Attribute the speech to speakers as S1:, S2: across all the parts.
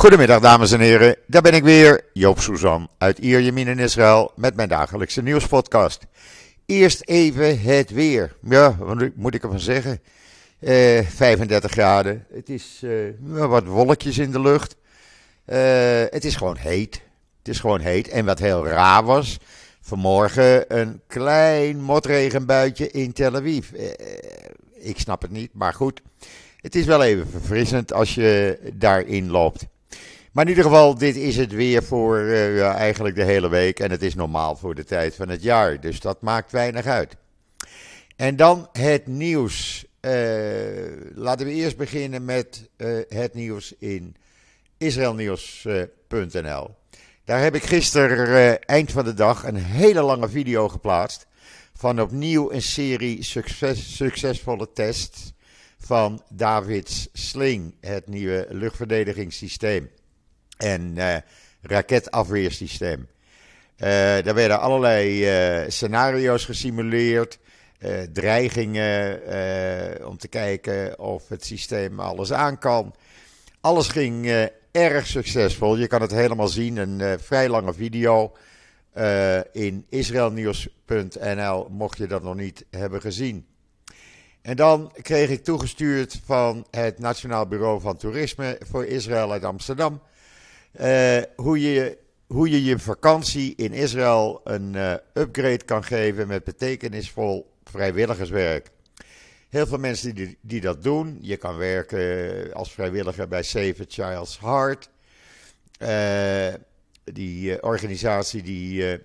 S1: Goedemiddag dames en heren, daar ben ik weer, Joop Suzan uit Ierjemien in Israël met mijn dagelijkse nieuwspodcast. Eerst even het weer. Ja, wat moet ik ervan zeggen? Eh, 35 graden, het is eh, wat wolkjes in de lucht. Eh, het is gewoon heet. Het is gewoon heet. En wat heel raar was, vanmorgen een klein motregenbuitje in Tel Aviv. Eh, ik snap het niet, maar goed. Het is wel even verfrissend als je daarin loopt. Maar in ieder geval, dit is het weer voor ja, eigenlijk de hele week. En het is normaal voor de tijd van het jaar. Dus dat maakt weinig uit. En dan het nieuws. Uh, laten we eerst beginnen met uh, het nieuws in israelnieuws.nl. Daar heb ik gisteren eind van de dag een hele lange video geplaatst. Van opnieuw een serie succes, succesvolle tests van Davids Sling, het nieuwe luchtverdedigingssysteem en uh, raketafweersysteem. Uh, daar werden allerlei uh, scenario's gesimuleerd, dreigingen om te kijken of het systeem alles aan kan. Alles ging erg succesvol. Je kan het helemaal zien, een vrij lange video in israelnieuws.nl, mocht je dat nog niet hebben gezien. En dan kreeg ik toegestuurd van het Nationaal Bureau van Toerisme voor Israël uit Amsterdam hoe, je, hoe je je vakantie in Israël een uh, upgrade kan geven met betekenisvol vrijwilligerswerk. Heel veel mensen die, die dat doen. Je kan werken als vrijwilliger bij Save a Child's Heart. Die organisatie die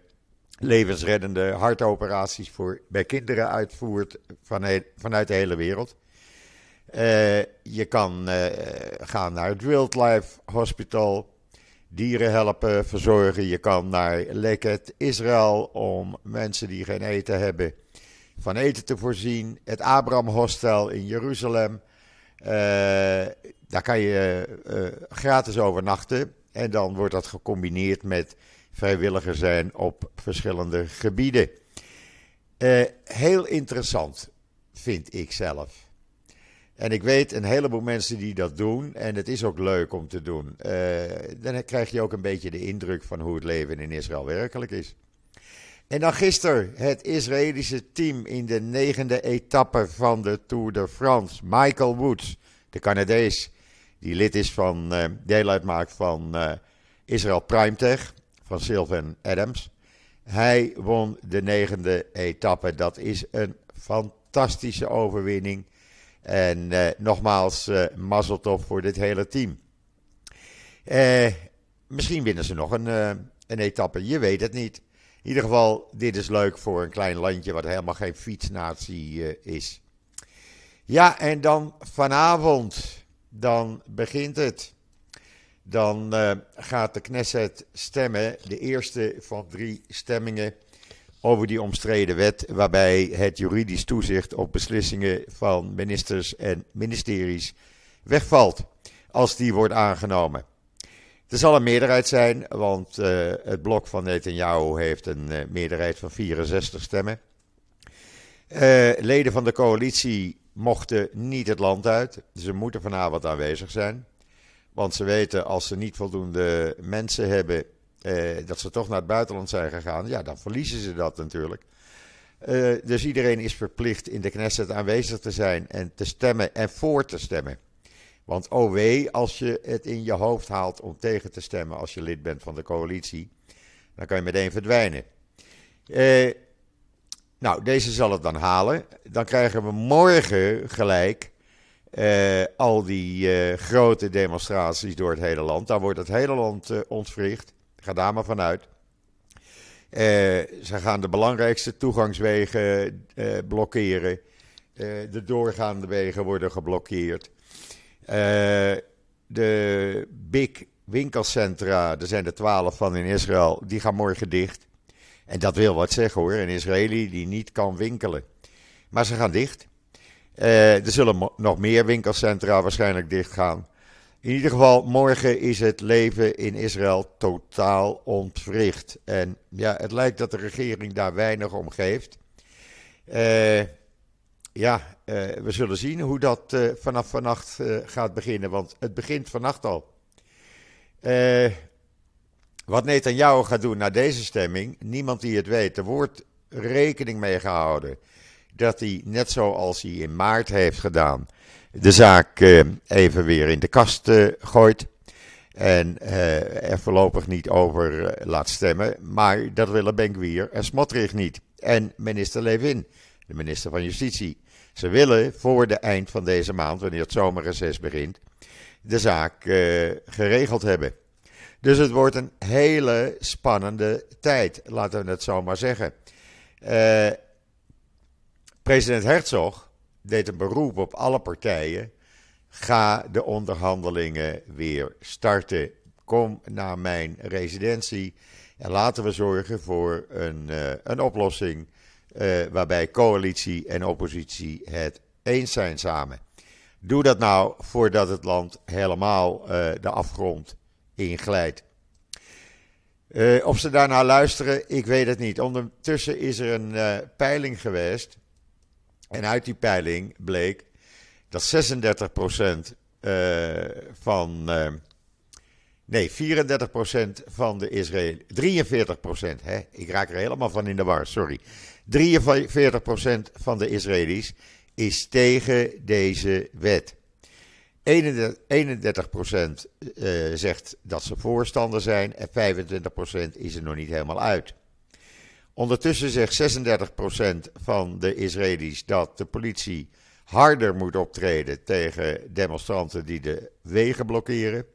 S1: levensreddende hartoperaties voor, bij kinderen uitvoert van, vanuit de hele wereld. Je kan gaan naar het Wildlife Hospital dieren helpen verzorgen. Je kan naar Leket Israël om mensen die geen eten hebben van eten te voorzien. Het Abraham Hostel in Jeruzalem. Uh, daar kan je uh, gratis overnachten. En dan wordt dat gecombineerd met vrijwilliger zijn op verschillende gebieden. Uh, heel interessant, vind ik zelf. En ik weet een heleboel mensen die dat doen. En het is ook leuk om te doen. Uh, dan krijg je ook een beetje de indruk van hoe het leven in Israël werkelijk is. En dan gisteren het Israëlische team in de negende etappe van de Tour de France. Michael Woods, de Canadees, die lid is van, uh, deel uitmaakt van uh, Israël Primetech, van Sylvan Adams. Hij won de negende etappe. Dat is een fantastische overwinning. En uh, nogmaals, uh, mazzeltof voor dit hele team. Uh, misschien winnen ze nog een, een etappe, je weet het niet. In ieder geval, dit is leuk voor een klein landje wat helemaal geen fietsnatie is. Ja, en dan vanavond, dan begint het. Dan gaat de Knesset stemmen, de eerste van drie stemmingen over die omstreden wet, waarbij het juridisch toezicht op beslissingen van ministers en ministeries wegvalt als die wordt aangenomen. Er zal een meerderheid zijn, want uh, het blok van Netanyahu heeft een uh, meerderheid van 64 stemmen. Uh, leden van de coalitie mochten niet het land uit. Ze moeten vanavond aanwezig zijn. Want ze weten als ze niet voldoende mensen hebben uh, dat ze toch naar het buitenland zijn gegaan, ja, dan verliezen ze dat natuurlijk. Uh, dus iedereen is verplicht in de Knesset aanwezig te zijn en te stemmen en voor te stemmen. Want oh wee, als je het in je hoofd haalt om tegen te stemmen als je lid bent van de coalitie, dan kan je meteen verdwijnen. Uh, nou, deze zal het dan halen. Dan krijgen we morgen gelijk al die grote demonstraties door het hele land. Dan wordt het hele land ontwricht. Ga daar maar vanuit. Uh, ze gaan de belangrijkste toegangswegen uh, blokkeren. Uh, de doorgaande wegen worden geblokkeerd. de big winkelcentra, er zijn er twaalf van in Israël, die gaan morgen dicht. En dat wil wat zeggen hoor, een Israëli die niet kan winkelen. Maar ze gaan dicht. er zullen nog meer winkelcentra waarschijnlijk dicht gaan. In ieder geval, morgen is het leven in Israël totaal ontwricht. En ja, het lijkt dat de regering daar weinig om geeft. Uh, ja, uh, we zullen zien hoe dat uh, vanaf vannacht gaat beginnen, want het begint vannacht al. Wat Netanyahu gaat doen na deze stemming, niemand die het weet. Er wordt rekening mee gehouden dat hij, net zoals hij in maart heeft gedaan, de zaak uh, even weer in de kast uh, gooit. En er voorlopig niet over laat stemmen. Maar dat willen Benkwier en Smotrich niet. En minister Levin, de minister van Justitie. Ze willen voor de eind van deze maand, wanneer het zomerreces begint, de zaak geregeld hebben. Dus het wordt een hele spannende tijd, laten we het zo maar zeggen. Uh, president Herzog deed een beroep op alle partijen. Ga de onderhandelingen weer starten. Kom naar mijn residentie en laten we zorgen voor een, uh, een oplossing uh, waarbij coalitie en oppositie het eens zijn samen. Doe dat nou voordat het land helemaal uh, de afgrond inglijdt. Of ze daarna luisteren, ik weet het niet. Ondertussen is er een peiling geweest. En uit die peiling bleek dat 36% van Nee, 34% van de Israël. 43%, hè? ik raak er helemaal van in de war, sorry. 43% van de Israëli's is tegen deze wet. 31% uh, eh, zegt dat ze voorstander zijn en 25% is er nog niet helemaal uit. Ondertussen zegt 36% van de Israëli's dat de politie harder moet optreden tegen demonstranten die de wegen blokkeren.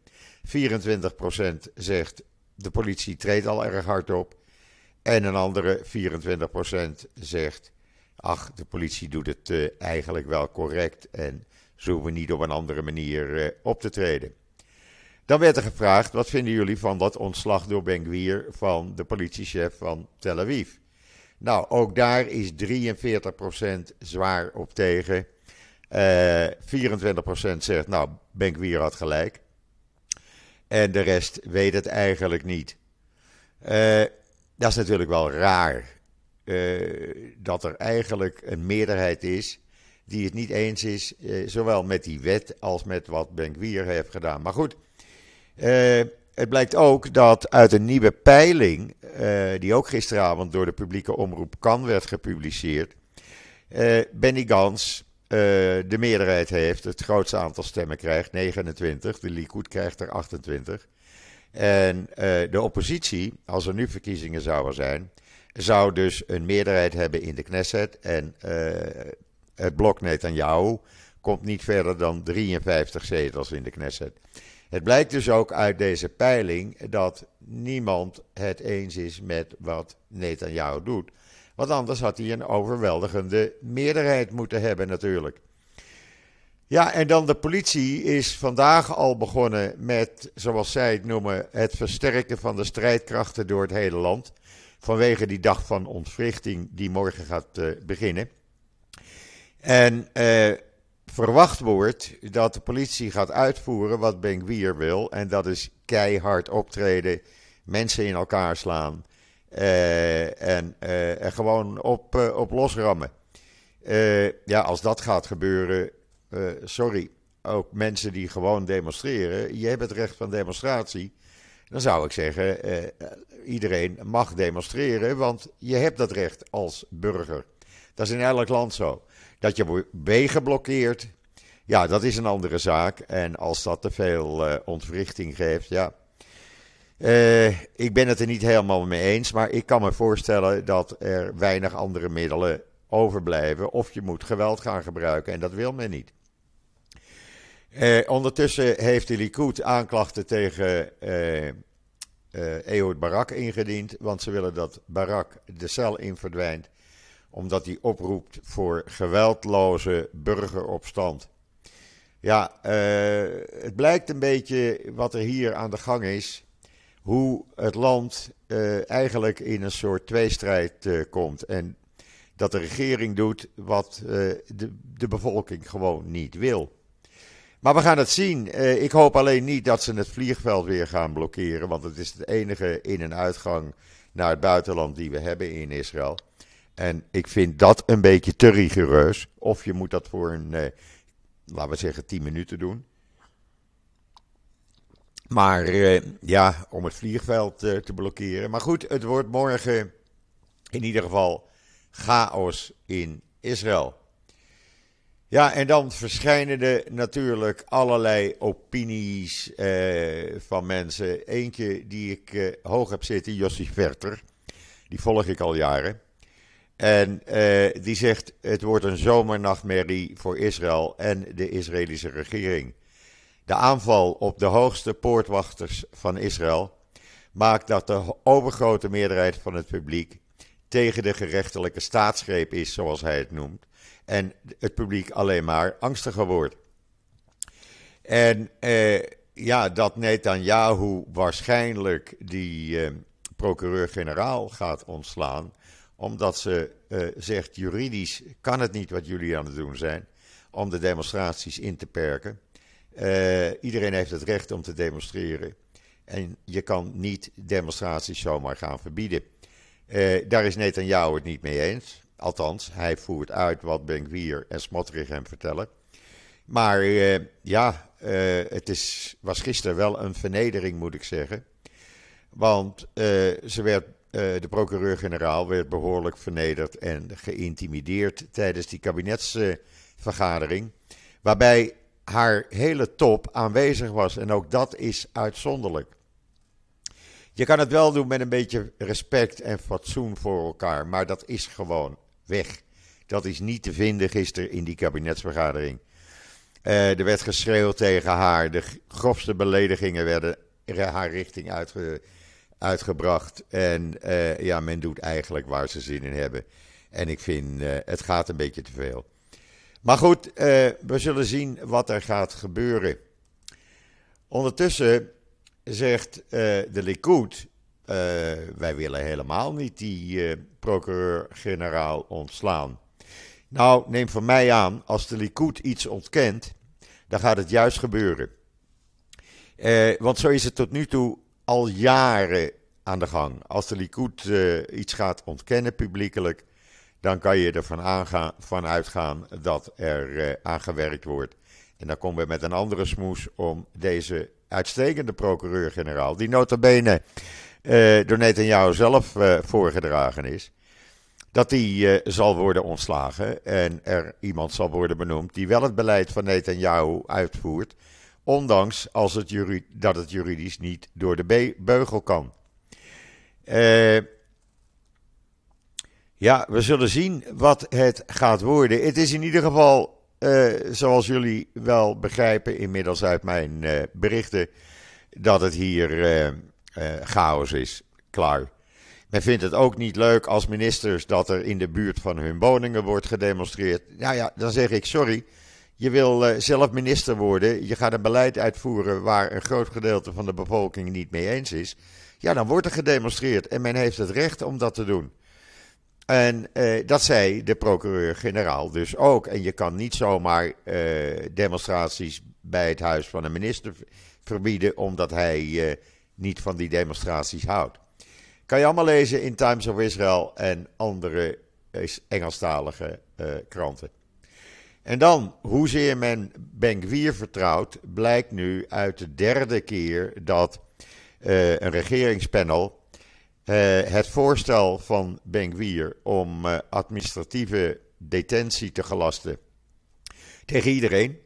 S1: 24% zegt de politie treedt al erg hard op. En een andere 24% zegt, ach, de politie doet het uh, eigenlijk wel correct en ze hoeven niet op een andere manier uh, op te treden. Dan werd er gevraagd, wat vinden jullie van dat ontslag door Ben Gvir van de politiechef van Tel Aviv? Nou, ook daar is 43% zwaar op tegen. Uh, eh, 24% zegt, nou, Ben Gvir had gelijk. En de rest weet het eigenlijk niet. Uh, dat is natuurlijk wel raar. Uh, dat er eigenlijk een meerderheid is die het niet eens is, zowel met die wet als met wat Benkwier heeft gedaan. Maar goed, het blijkt ook dat uit een nieuwe peiling, die ook gisteravond door de publieke omroep Kan werd gepubliceerd, Benny Gans de meerderheid heeft, het grootste aantal stemmen krijgt, 29, de Likud krijgt er 28. En de oppositie, als er nu verkiezingen zouden zijn, zou dus een meerderheid hebben in de Knesset. En het blok Netanyahu komt niet verder dan 53 zetels in de Knesset. Het blijkt dus ook uit deze peiling dat niemand het eens is met wat Netanyahu doet. Want anders had hij een overweldigende meerderheid moeten hebben natuurlijk. Ja, en dan de politie is vandaag al begonnen met, zoals zij het noemen, het versterken van de strijdkrachten door het hele land. Vanwege die dag van ontwrichting die morgen gaat uh, beginnen. En uh, verwacht wordt dat de politie gaat uitvoeren wat Benguier wil. En dat is keihard optreden, mensen in elkaar slaan uh, en er gewoon op, op losrammen. ja, als dat gaat gebeuren, sorry, ook mensen die gewoon demonstreren, je hebt het recht van demonstratie. Dan zou ik zeggen, iedereen mag demonstreren, want je hebt dat recht als burger. Dat is in elk land zo. Dat je wegen blokkeert, ja, dat is een andere zaak. En als dat te veel uh, ontwrichting geeft, ja. Uh, ik ben het er niet helemaal mee eens, maar ik kan me voorstellen dat er weinig andere middelen overblijven. Of je moet geweld gaan gebruiken en dat wil men niet. Eh, ondertussen heeft de Likud aanklachten tegen eh, eh, Ehud Barak ingediend. Want ze willen dat Barak de cel in verdwijnt. Omdat hij oproept voor geweldloze burgeropstand. Ja, eh, het blijkt een beetje wat er hier aan de gang is. Hoe het land uh, eigenlijk in een soort tweestrijd uh, komt. En dat de regering doet wat de, de bevolking gewoon niet wil. Maar we gaan het zien. Ik hoop alleen niet dat ze het vliegveld weer gaan blokkeren. Want het is de enige in- en uitgang naar het buitenland die we hebben in Israël. En ik vind dat een beetje te rigoureus. Of je moet dat voor een, uh, laten we zeggen, 10 minuten doen. Maar uh, ja, om het vliegveld uh, te blokkeren. Maar goed, het wordt morgen in ieder geval chaos in Israël. Ja, en dan verschijnen er natuurlijk allerlei opinies uh, van mensen. Eentje die ik hoog heb zitten, Jossi Verter. Die volg ik al jaren. En die zegt: het wordt een zomernachtmerrie voor Israël en de Israëlische regering. De aanval op de hoogste poortwachters van Israël maakt dat de overgrote meerderheid van het publiek tegen de gerechtelijke staatsgreep is, zoals hij het noemt. En het publiek alleen maar angstiger wordt. En eh, ja, dat Netanyahu waarschijnlijk die eh, procureur-generaal gaat ontslaan, omdat ze eh, zegt juridisch kan het niet wat jullie aan het doen zijn, om de demonstraties in te perken. Uh, iedereen heeft het recht om te demonstreren. En je kan niet demonstraties zomaar gaan verbieden. Uh, daar is Netanyahu het niet mee eens. Althans, hij voert uit wat Ben-Gvir en Smotrich hem vertellen. Maar ja, het is, was gisteren wel een vernedering, moet ik zeggen. Want ze werd, de procureur-generaal werd behoorlijk vernederd en geïntimideerd tijdens die kabinetsvergadering. Waarbij haar hele top aanwezig was. En ook dat is uitzonderlijk. Je kan het wel doen met een beetje respect en fatsoen voor elkaar, maar dat is gewoon weg. Dat is niet te vinden gisteren in die kabinetsvergadering. Uh, er werd geschreeuwd tegen haar. De grofste beledigingen werden haar richting uitge, uitgebracht. En uh, ja, men doet eigenlijk waar ze zin in hebben. En ik vind, uh, het gaat een beetje te veel. Maar goed, uh, we zullen zien wat er gaat gebeuren. Ondertussen zegt de Likud: wij willen helemaal niet die procureur-generaal ontslaan. Nou, neem van mij aan, als de Likud iets ontkent, dan gaat het juist gebeuren. want zo is het tot nu toe al jaren aan de gang. Als de Likud iets gaat ontkennen publiekelijk, dan kan je ervan aangaan, van uitgaan dat er uh, aan gewerkt wordt. En dan komen we met een andere smoes om deze uitstekende procureur-generaal, die nota bene uh, door Netanyahu zelf voorgedragen is, dat die zal worden ontslagen en er iemand zal worden benoemd die wel het beleid van Netanyahu uitvoert, ondanks als het dat het juridisch niet door de beugel kan. Eh ja, we zullen zien wat het gaat worden. Het is in ieder geval, uh, zoals jullie wel begrijpen inmiddels uit mijn uh, berichten, dat het hier chaos is. Klaar. Men vindt het ook niet leuk als ministers dat er in de buurt van hun woningen wordt gedemonstreerd. Nou ja, dan zeg ik sorry. Je wil zelf minister worden. Je gaat een beleid uitvoeren waar een groot gedeelte van de bevolking niet mee eens is. Ja, dan wordt er gedemonstreerd en men heeft het recht om dat te doen. En uh, dat zei de procureur-generaal dus ook. En je kan niet zomaar uh, demonstraties bij het huis van een minister verbieden, omdat hij niet van die demonstraties houdt. Kan je allemaal lezen in Times of Israel en andere Engelstalige kranten. En dan, hoezeer men Ben vertrouwt, blijkt nu uit de derde keer dat een regeringspanel uh, het voorstel van Ben om uh, administratieve detentie te gelasten tegen iedereen,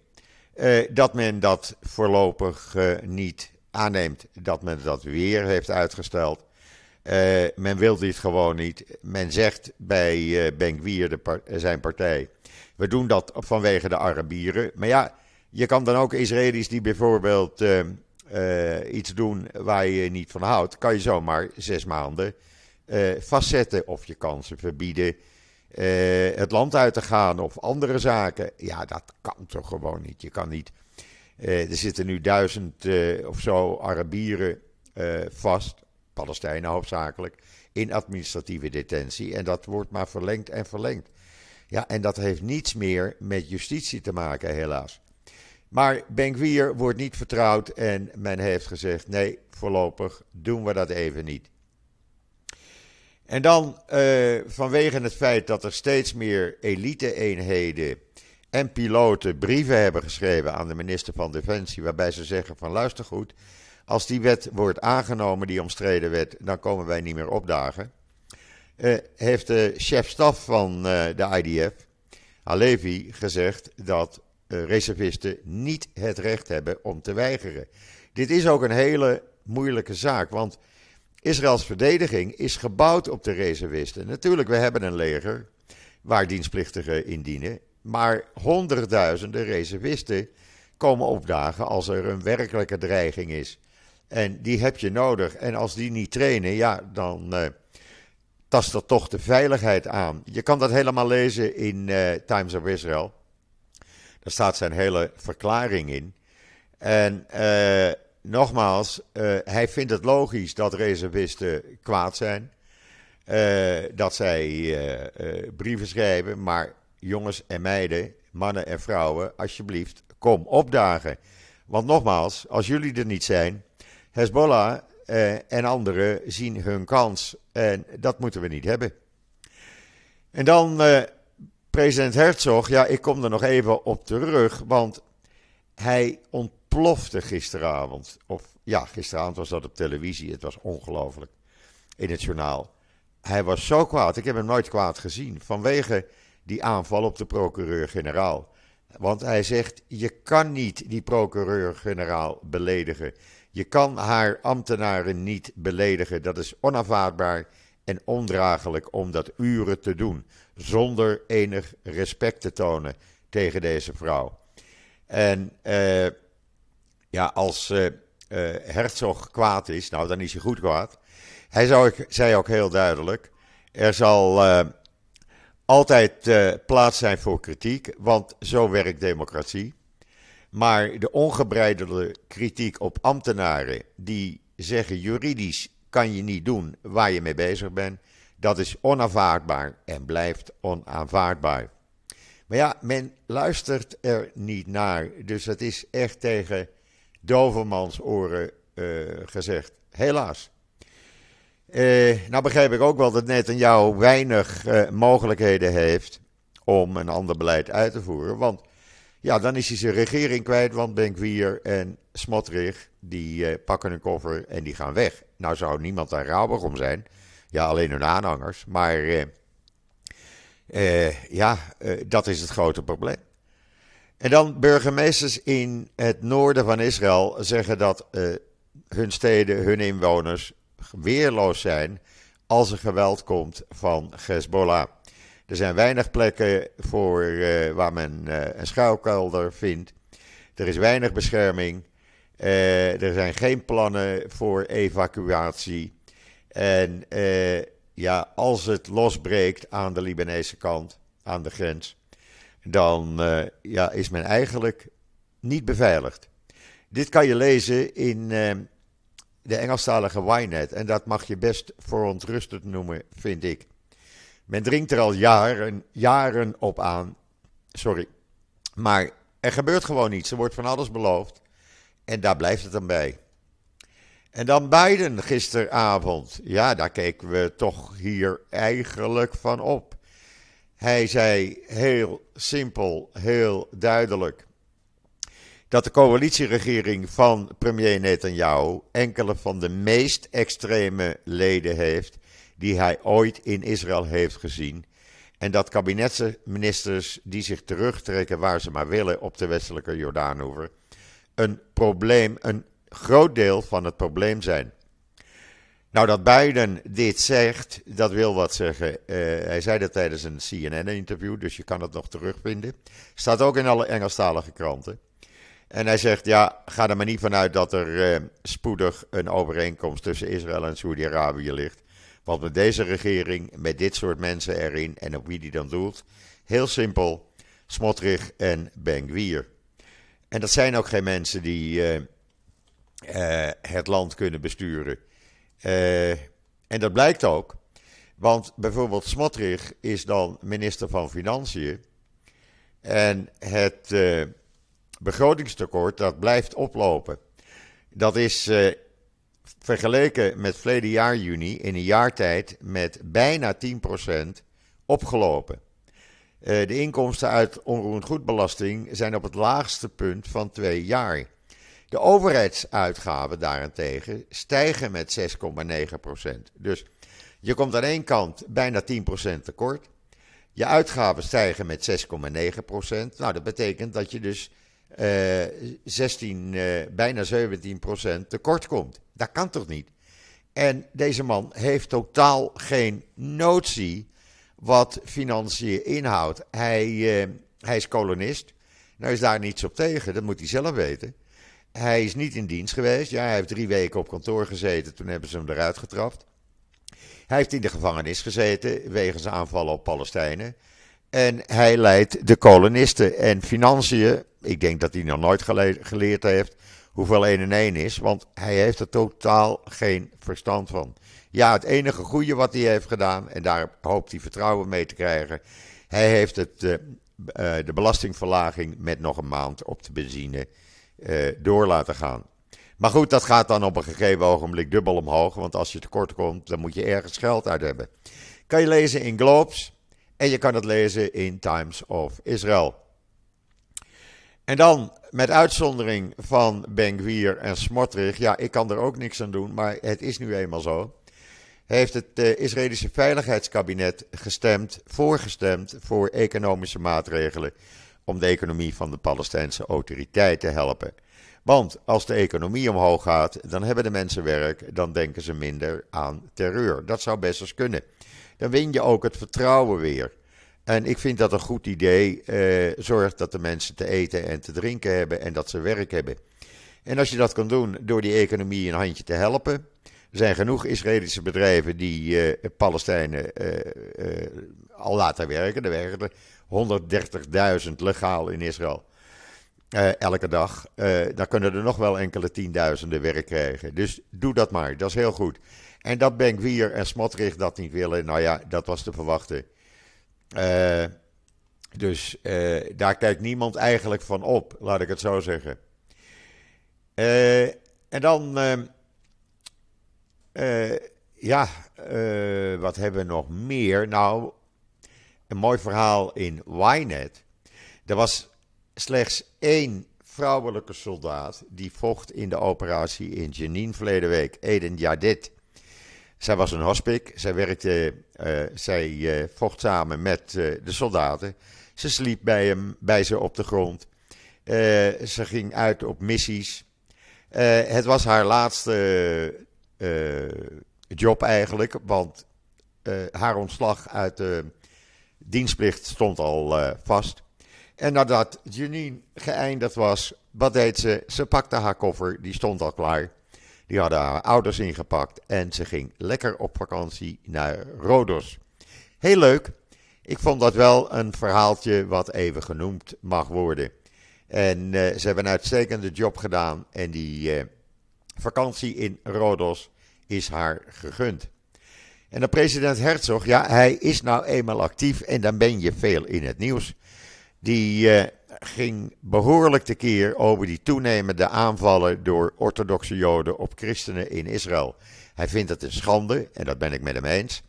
S1: dat men dat voorlopig niet aanneemt. Dat men dat weer heeft uitgesteld. men wil dit gewoon niet. Men zegt bij Ben de par zijn partij, we doen dat vanwege de Arabieren. Maar ja, je kan dan ook Israëli's die bijvoorbeeld uh, iets doen waar je niet van houdt, kan je zomaar zes maanden vastzetten. Of je kan ze verbieden het land uit te gaan of andere zaken. Ja, dat kan toch gewoon niet. Je kan niet. er zitten nu duizend of zo Arabieren vast, Palestijnen hoofdzakelijk, in administratieve detentie. En dat wordt maar verlengd en verlengd. Ja, en dat heeft niets meer met justitie te maken, helaas. Maar Benkwier wordt niet vertrouwd en men heeft gezegd: nee, voorlopig doen we dat even niet. En dan uh, vanwege het feit dat er steeds meer elite-eenheden en piloten brieven hebben geschreven aan de minister van Defensie, waarbij ze zeggen van luister goed, als die wet wordt aangenomen, die omstreden wet, dan komen wij niet meer opdagen. Uh, heeft de chef-staf van uh, de IDF, Alevi, gezegd dat uh, reservisten niet het recht hebben om te weigeren. Dit is ook een hele moeilijke zaak, want Israëls verdediging is gebouwd op de reservisten. Natuurlijk, we hebben een leger waar dienstplichtigen in dienen, maar honderdduizenden reservisten komen opdagen als er een werkelijke dreiging is. En die heb je nodig. En als die niet trainen, ja, dan tast dat toch de veiligheid aan. Je kan dat helemaal lezen in uh, Times of Israel. Daar staat zijn hele verklaring in. En uh, nogmaals, hij vindt het logisch dat reservisten kwaad zijn. dat zij brieven schrijven, maar jongens en meiden, mannen en vrouwen, alsjeblieft, kom opdagen. Want nogmaals, als jullie er niet zijn, Hezbollah eh, en anderen zien hun kans. En dat moeten we niet hebben. En dan eh, president Herzog. Ja, ik kom er nog even op terug. Want hij ontplofte gisteravond. Of ja, gisteravond was dat op televisie. Het was ongelooflijk. In het journaal. Hij was zo kwaad. Ik heb hem nooit kwaad gezien. Vanwege die aanval op de procureur-generaal. Want hij zegt: je kan niet die procureur-generaal beledigen. Je kan haar ambtenaren niet beledigen. Dat is onaanvaardbaar en ondraaglijk om dat uren te doen. Zonder enig respect te tonen tegen deze vrouw. En uh, ja, als uh, uh, Herzog kwaad is, nou dan is hij goed kwaad. Hij zou, zei ook heel duidelijk: er zal altijd plaats zijn voor kritiek, want zo werkt democratie. Maar de ongebreidelde kritiek op ambtenaren die zeggen juridisch kan je niet doen waar je mee bezig bent, dat is onaanvaardbaar en blijft onaanvaardbaar. Maar ja, men luistert er niet naar, dus het is echt tegen dovermans oren uh, gezegd. Helaas. Uh, nou begrijp ik ook wel dat Netanyahu weinig uh, mogelijkheden heeft om een ander beleid uit te voeren, want ja, dan is hij zijn regering kwijt, want Benkwier en Smotrich, die uh, pakken hun koffer en die gaan weg. Nou zou niemand daar rouwig om zijn. Ja, alleen hun aanhangers. Maar uh, uh, ja, dat is het grote probleem. En dan burgemeesters in het noorden van Israël zeggen dat hun steden, hun inwoners weerloos zijn als er geweld komt van Hezbollah. Er zijn weinig plekken voor, uh, waar men uh, een schuilkelder vindt. Er is weinig bescherming. Uh, er zijn geen plannen voor evacuatie. En ja, als het losbreekt aan de Libanese kant, aan de grens, dan ja, is men eigenlijk niet beveiligd. Dit kan je lezen in de Engelstalige Ynet. En dat mag je best verontrustend noemen, vind ik. Men dringt er al jaren, jaren op aan. Sorry. Maar er gebeurt gewoon niets. Er wordt van alles beloofd. En daar blijft het dan bij. En dan Biden gisteravond. Ja, daar keken we toch hier eigenlijk van op. Hij zei heel simpel, heel duidelijk. Dat de coalitieregering van premier Netanyahu enkele van de meest extreme leden heeft die hij ooit in Israël heeft gezien. En dat kabinetsministers die zich terugtrekken waar ze maar willen op de westelijke Jordaanoever, een probleem, een groot deel van het probleem zijn. Nou, dat Biden dit zegt, dat wil wat zeggen. Uh, hij zei dat tijdens een CNN-interview, dus je kan het nog terugvinden. Staat ook in alle Engelstalige kranten. En hij zegt, ja, ga er maar niet vanuit dat er uh, spoedig een overeenkomst tussen Israël en Saudi-Arabië ligt. Want met deze regering, met dit soort mensen erin en op wie die dan doelt, heel simpel, Smotrich en Ben En dat zijn ook geen mensen die uh, uh, het land kunnen besturen. Uh, en dat blijkt ook, want bijvoorbeeld Smotrich is dan minister van Financiën. En het begrotingstekort, dat blijft oplopen. Dat is vergeleken met verleden jaar juni in een jaar tijd met bijna 10% opgelopen. de inkomsten uit onroerend goedbelasting zijn op het laagste punt van twee jaar. De overheidsuitgaven daarentegen stijgen met 6,9%. Dus je komt aan één kant bijna 10% tekort. Je uitgaven stijgen met 6,9%. Nou, dat betekent dat je dus 16, uh, bijna 17% tekort komt. Dat kan toch niet? En deze man heeft totaal geen notie wat financiën inhoudt. Hij, uh, hij is kolonist. Nou is daar niets op tegen, dat moet hij zelf weten. Hij is niet in dienst geweest. Ja, hij heeft drie weken op kantoor gezeten. Toen hebben ze hem eruit getrapt. Hij heeft in de gevangenis gezeten wegens aanvallen op Palestijnen. En hij leidt de kolonisten en financiën. Ik denk dat hij nog nooit geleerd heeft hoeveel 1 en 1 is, want hij heeft er totaal geen verstand van. Ja, het enige goede wat hij heeft gedaan, en daar hoopt hij vertrouwen mee te krijgen. Hij heeft het, uh, de belastingverlaging met nog een maand op de benzine uh, door laten gaan. Maar goed, dat gaat dan op een gegeven ogenblik dubbel omhoog. Want als je tekort komt, dan moet je ergens geld uit hebben. Kan je lezen in Globes. En je kan het lezen in Times of Israel. En dan, met uitzondering van Ben en Smotrich. Ja, ik kan er ook niks aan doen, maar het is nu eenmaal zo. Heeft het uh, Israëlische Veiligheidskabinet gestemd, voorgestemd voor economische maatregelen om de economie van de Palestijnse autoriteit te helpen. Want als de economie omhoog gaat, dan hebben de mensen werk, dan denken ze minder aan terreur. Dat zou best eens kunnen. Dan win je ook het vertrouwen weer. En ik vind dat een goed idee. Eh, zorg dat de mensen te eten en te drinken hebben en dat ze werk hebben. En als je dat kan doen door die economie een handje te helpen. Er zijn genoeg Israëlische bedrijven die uh, Palestijnen uh, al laten werken. Er werken 130.000 legaal in Israël. Elke dag. Dan kunnen er nog wel enkele tienduizenden werk krijgen. Dus doe dat maar, dat is heel goed. En dat Benkwier en Smotrich dat niet willen, nou ja, dat was te verwachten. Uh, dus daar kijkt niemand eigenlijk van op, laat ik het zo zeggen. en dan, ja, wat hebben we nog meer? Nou, een mooi verhaal in Ynet. Er was slechts één vrouwelijke soldaat die vocht in de operatie in Jenin verleden week, Eden Yadid. Zij was een hospik, zij, werkte, uh, zij uh, vocht samen met uh, de soldaten. Ze sliep bij, hem, bij ze op de grond. ze ging uit op missies. het was haar laatste job eigenlijk, want haar ontslag uit de dienstplicht stond al vast. En nadat Janine geëindigd was, wat deed ze? Ze pakte haar koffer, die stond al klaar. Die hadden haar ouders ingepakt en ze ging lekker op vakantie naar Rodos. Heel leuk. Ik vond dat wel een verhaaltje wat even genoemd mag worden. En uh, ze hebben een uitstekende job gedaan en die uh, vakantie in Rodos is haar gegund. En de president Herzog, ja, hij is nou eenmaal actief en dan ben je veel in het nieuws die uh, ging behoorlijk tekeer over die toenemende aanvallen door orthodoxe Joden op christenen in Israël. Hij vindt het een schande, en dat ben ik met hem eens.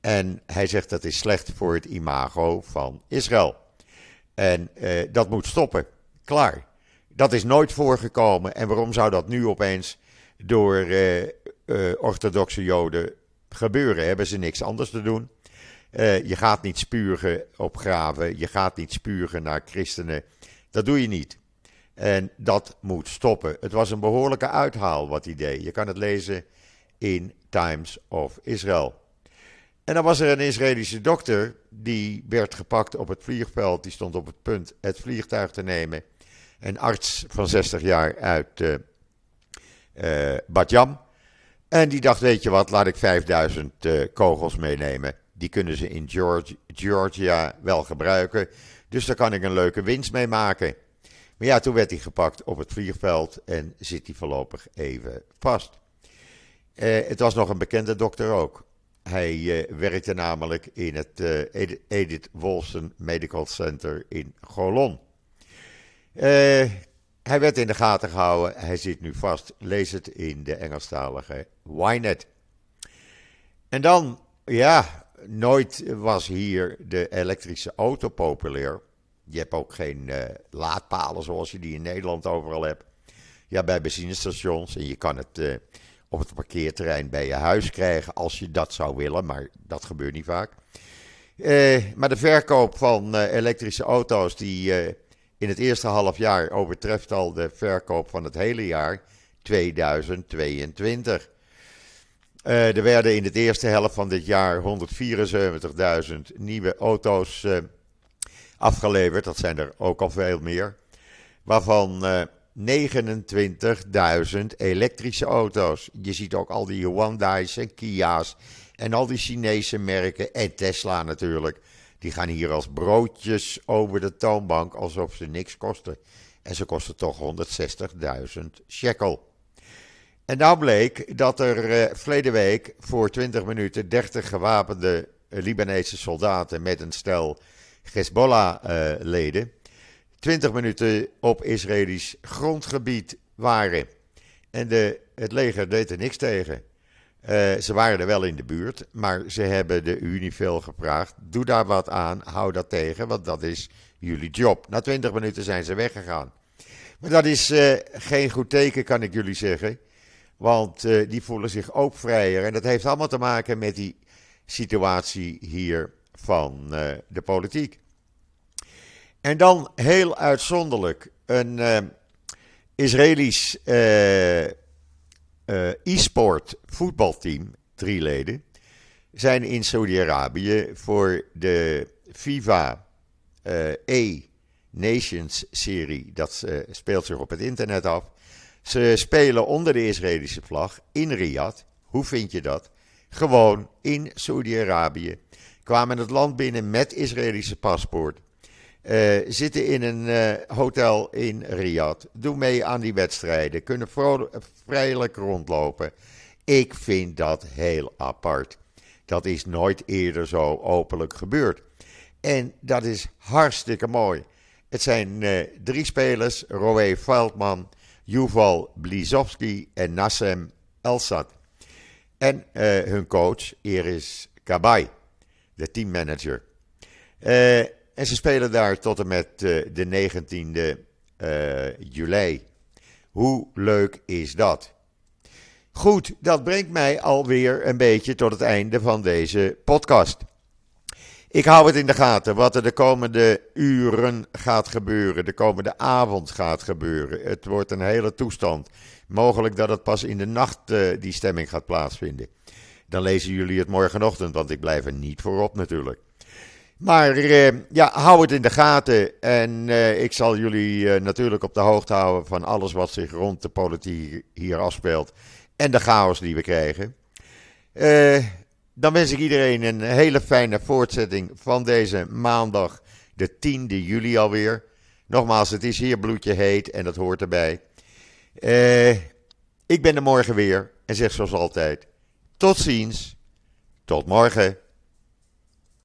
S1: En hij zegt dat is slecht voor het imago van Israël. En uh, dat moet stoppen. Klaar. Dat is nooit voorgekomen. En waarom zou dat nu opeens door uh, orthodoxe Joden gebeuren? Hebben ze niks anders te doen? Uh, je gaat niet spugen op graven, je gaat niet spugen naar christenen. Dat doe je niet. En dat moet stoppen. Het was een behoorlijke uithaal wat hij deed. Je kan het lezen in Times of Israel. En dan was er een Israëlische dokter die werd gepakt op het vliegveld. Die stond op het punt het vliegtuig te nemen. Een arts van 60 jaar uit uh, uh. En die dacht, weet je wat, laat ik 5000 kogels meenemen. Die kunnen ze in Georgia wel gebruiken. Dus daar kan ik een leuke winst mee maken. Maar ja, toen werd hij gepakt op het vliegveld en zit hij voorlopig even vast. Eh, het was nog een bekende dokter ook. Hij uh, werkte namelijk in het uh, Edith Wolfson Medical Center in Golon. hij werd in de gaten gehouden. Hij zit nu vast. Lees het in de Engelstalige Ynet. En dan, ja, nooit was hier de elektrische auto populair. Je hebt ook geen uh, laadpalen zoals je die in Nederland overal hebt. Ja, bij benzinestations. En je kan het uh, op het parkeerterrein bij je huis krijgen als je dat zou willen. Maar dat gebeurt niet vaak. Uh, maar de verkoop van elektrische auto's die in het eerste half jaar overtreft al de verkoop van het hele jaar 2022. Uh, er werden in de eerste helft van dit jaar 174.000 nieuwe auto's uh, afgeleverd. Dat zijn er ook al veel meer. Waarvan uh, 29.000 elektrische auto's. Je ziet ook al die Hyundai's en Kia's. En al die Chinese merken. En Tesla natuurlijk. Die gaan hier als broodjes over de toonbank alsof ze niks kosten. En ze kosten toch 160.000 shekel. En nou bleek dat er uh, verleden week voor 20 minuten 30 gewapende uh, Libanese soldaten met een stel Hezbollah-leden uh, 20 minuten op Israëlisch grondgebied waren. En de, het leger deed er niks tegen. Ze waren er wel in de buurt, maar ze hebben de Unifil gevraagd: doe daar wat aan, hou dat tegen, want dat is jullie job. Na 20 minuten zijn ze weggegaan. Maar dat is geen goed teken, kan ik jullie zeggen. Want uh, die voelen zich ook vrijer. En dat heeft allemaal te maken met die situatie hier van de politiek. En dan heel uitzonderlijk een Israëlisch uh, e-sport voetbalteam, drie leden, zijn in Saudi-Arabië voor de FIFA uh, E-Nations serie. Dat speelt zich op het internet af. Ze spelen onder de Israëlische vlag in Riyadh. Hoe vind je dat? Gewoon in Saudi-Arabië. Kwamen het land binnen met Israëlische paspoort. Uh, zitten in een uh, hotel in Riyadh. Doen mee aan die wedstrijden. Kunnen vrijelijk rondlopen. Ik vind dat heel apart. Dat is nooit eerder zo openlijk gebeurd. En dat is hartstikke mooi. Het zijn uh, drie spelers: Roé Veldman, Yuval Blizowski en Nassem Elsat. En hun coach, Iris Kabay, de teammanager. Uh, en ze spelen daar tot en met uh, de 19e uh, juli. Hoe leuk is dat? Goed, dat brengt mij alweer een beetje tot het einde van deze podcast. Ik hou het in de gaten wat er de komende uren gaat gebeuren, de komende avond gaat gebeuren. Het wordt een hele toestand. Mogelijk dat het pas in de nacht uh, die stemming gaat plaatsvinden. Dan lezen jullie het morgenochtend, want ik blijf er niet voorop natuurlijk. Maar uh, ja, hou het in de gaten. En uh, ik zal jullie natuurlijk op de hoogte houden van alles wat zich rond de politiek hier afspeelt. En de chaos die we krijgen. Dan wens ik iedereen een hele fijne voortzetting van deze maandag, de 10e juli alweer. Nogmaals, het is hier bloedje heet en dat hoort erbij. ik ben er morgen weer en zeg zoals altijd: tot ziens, tot morgen.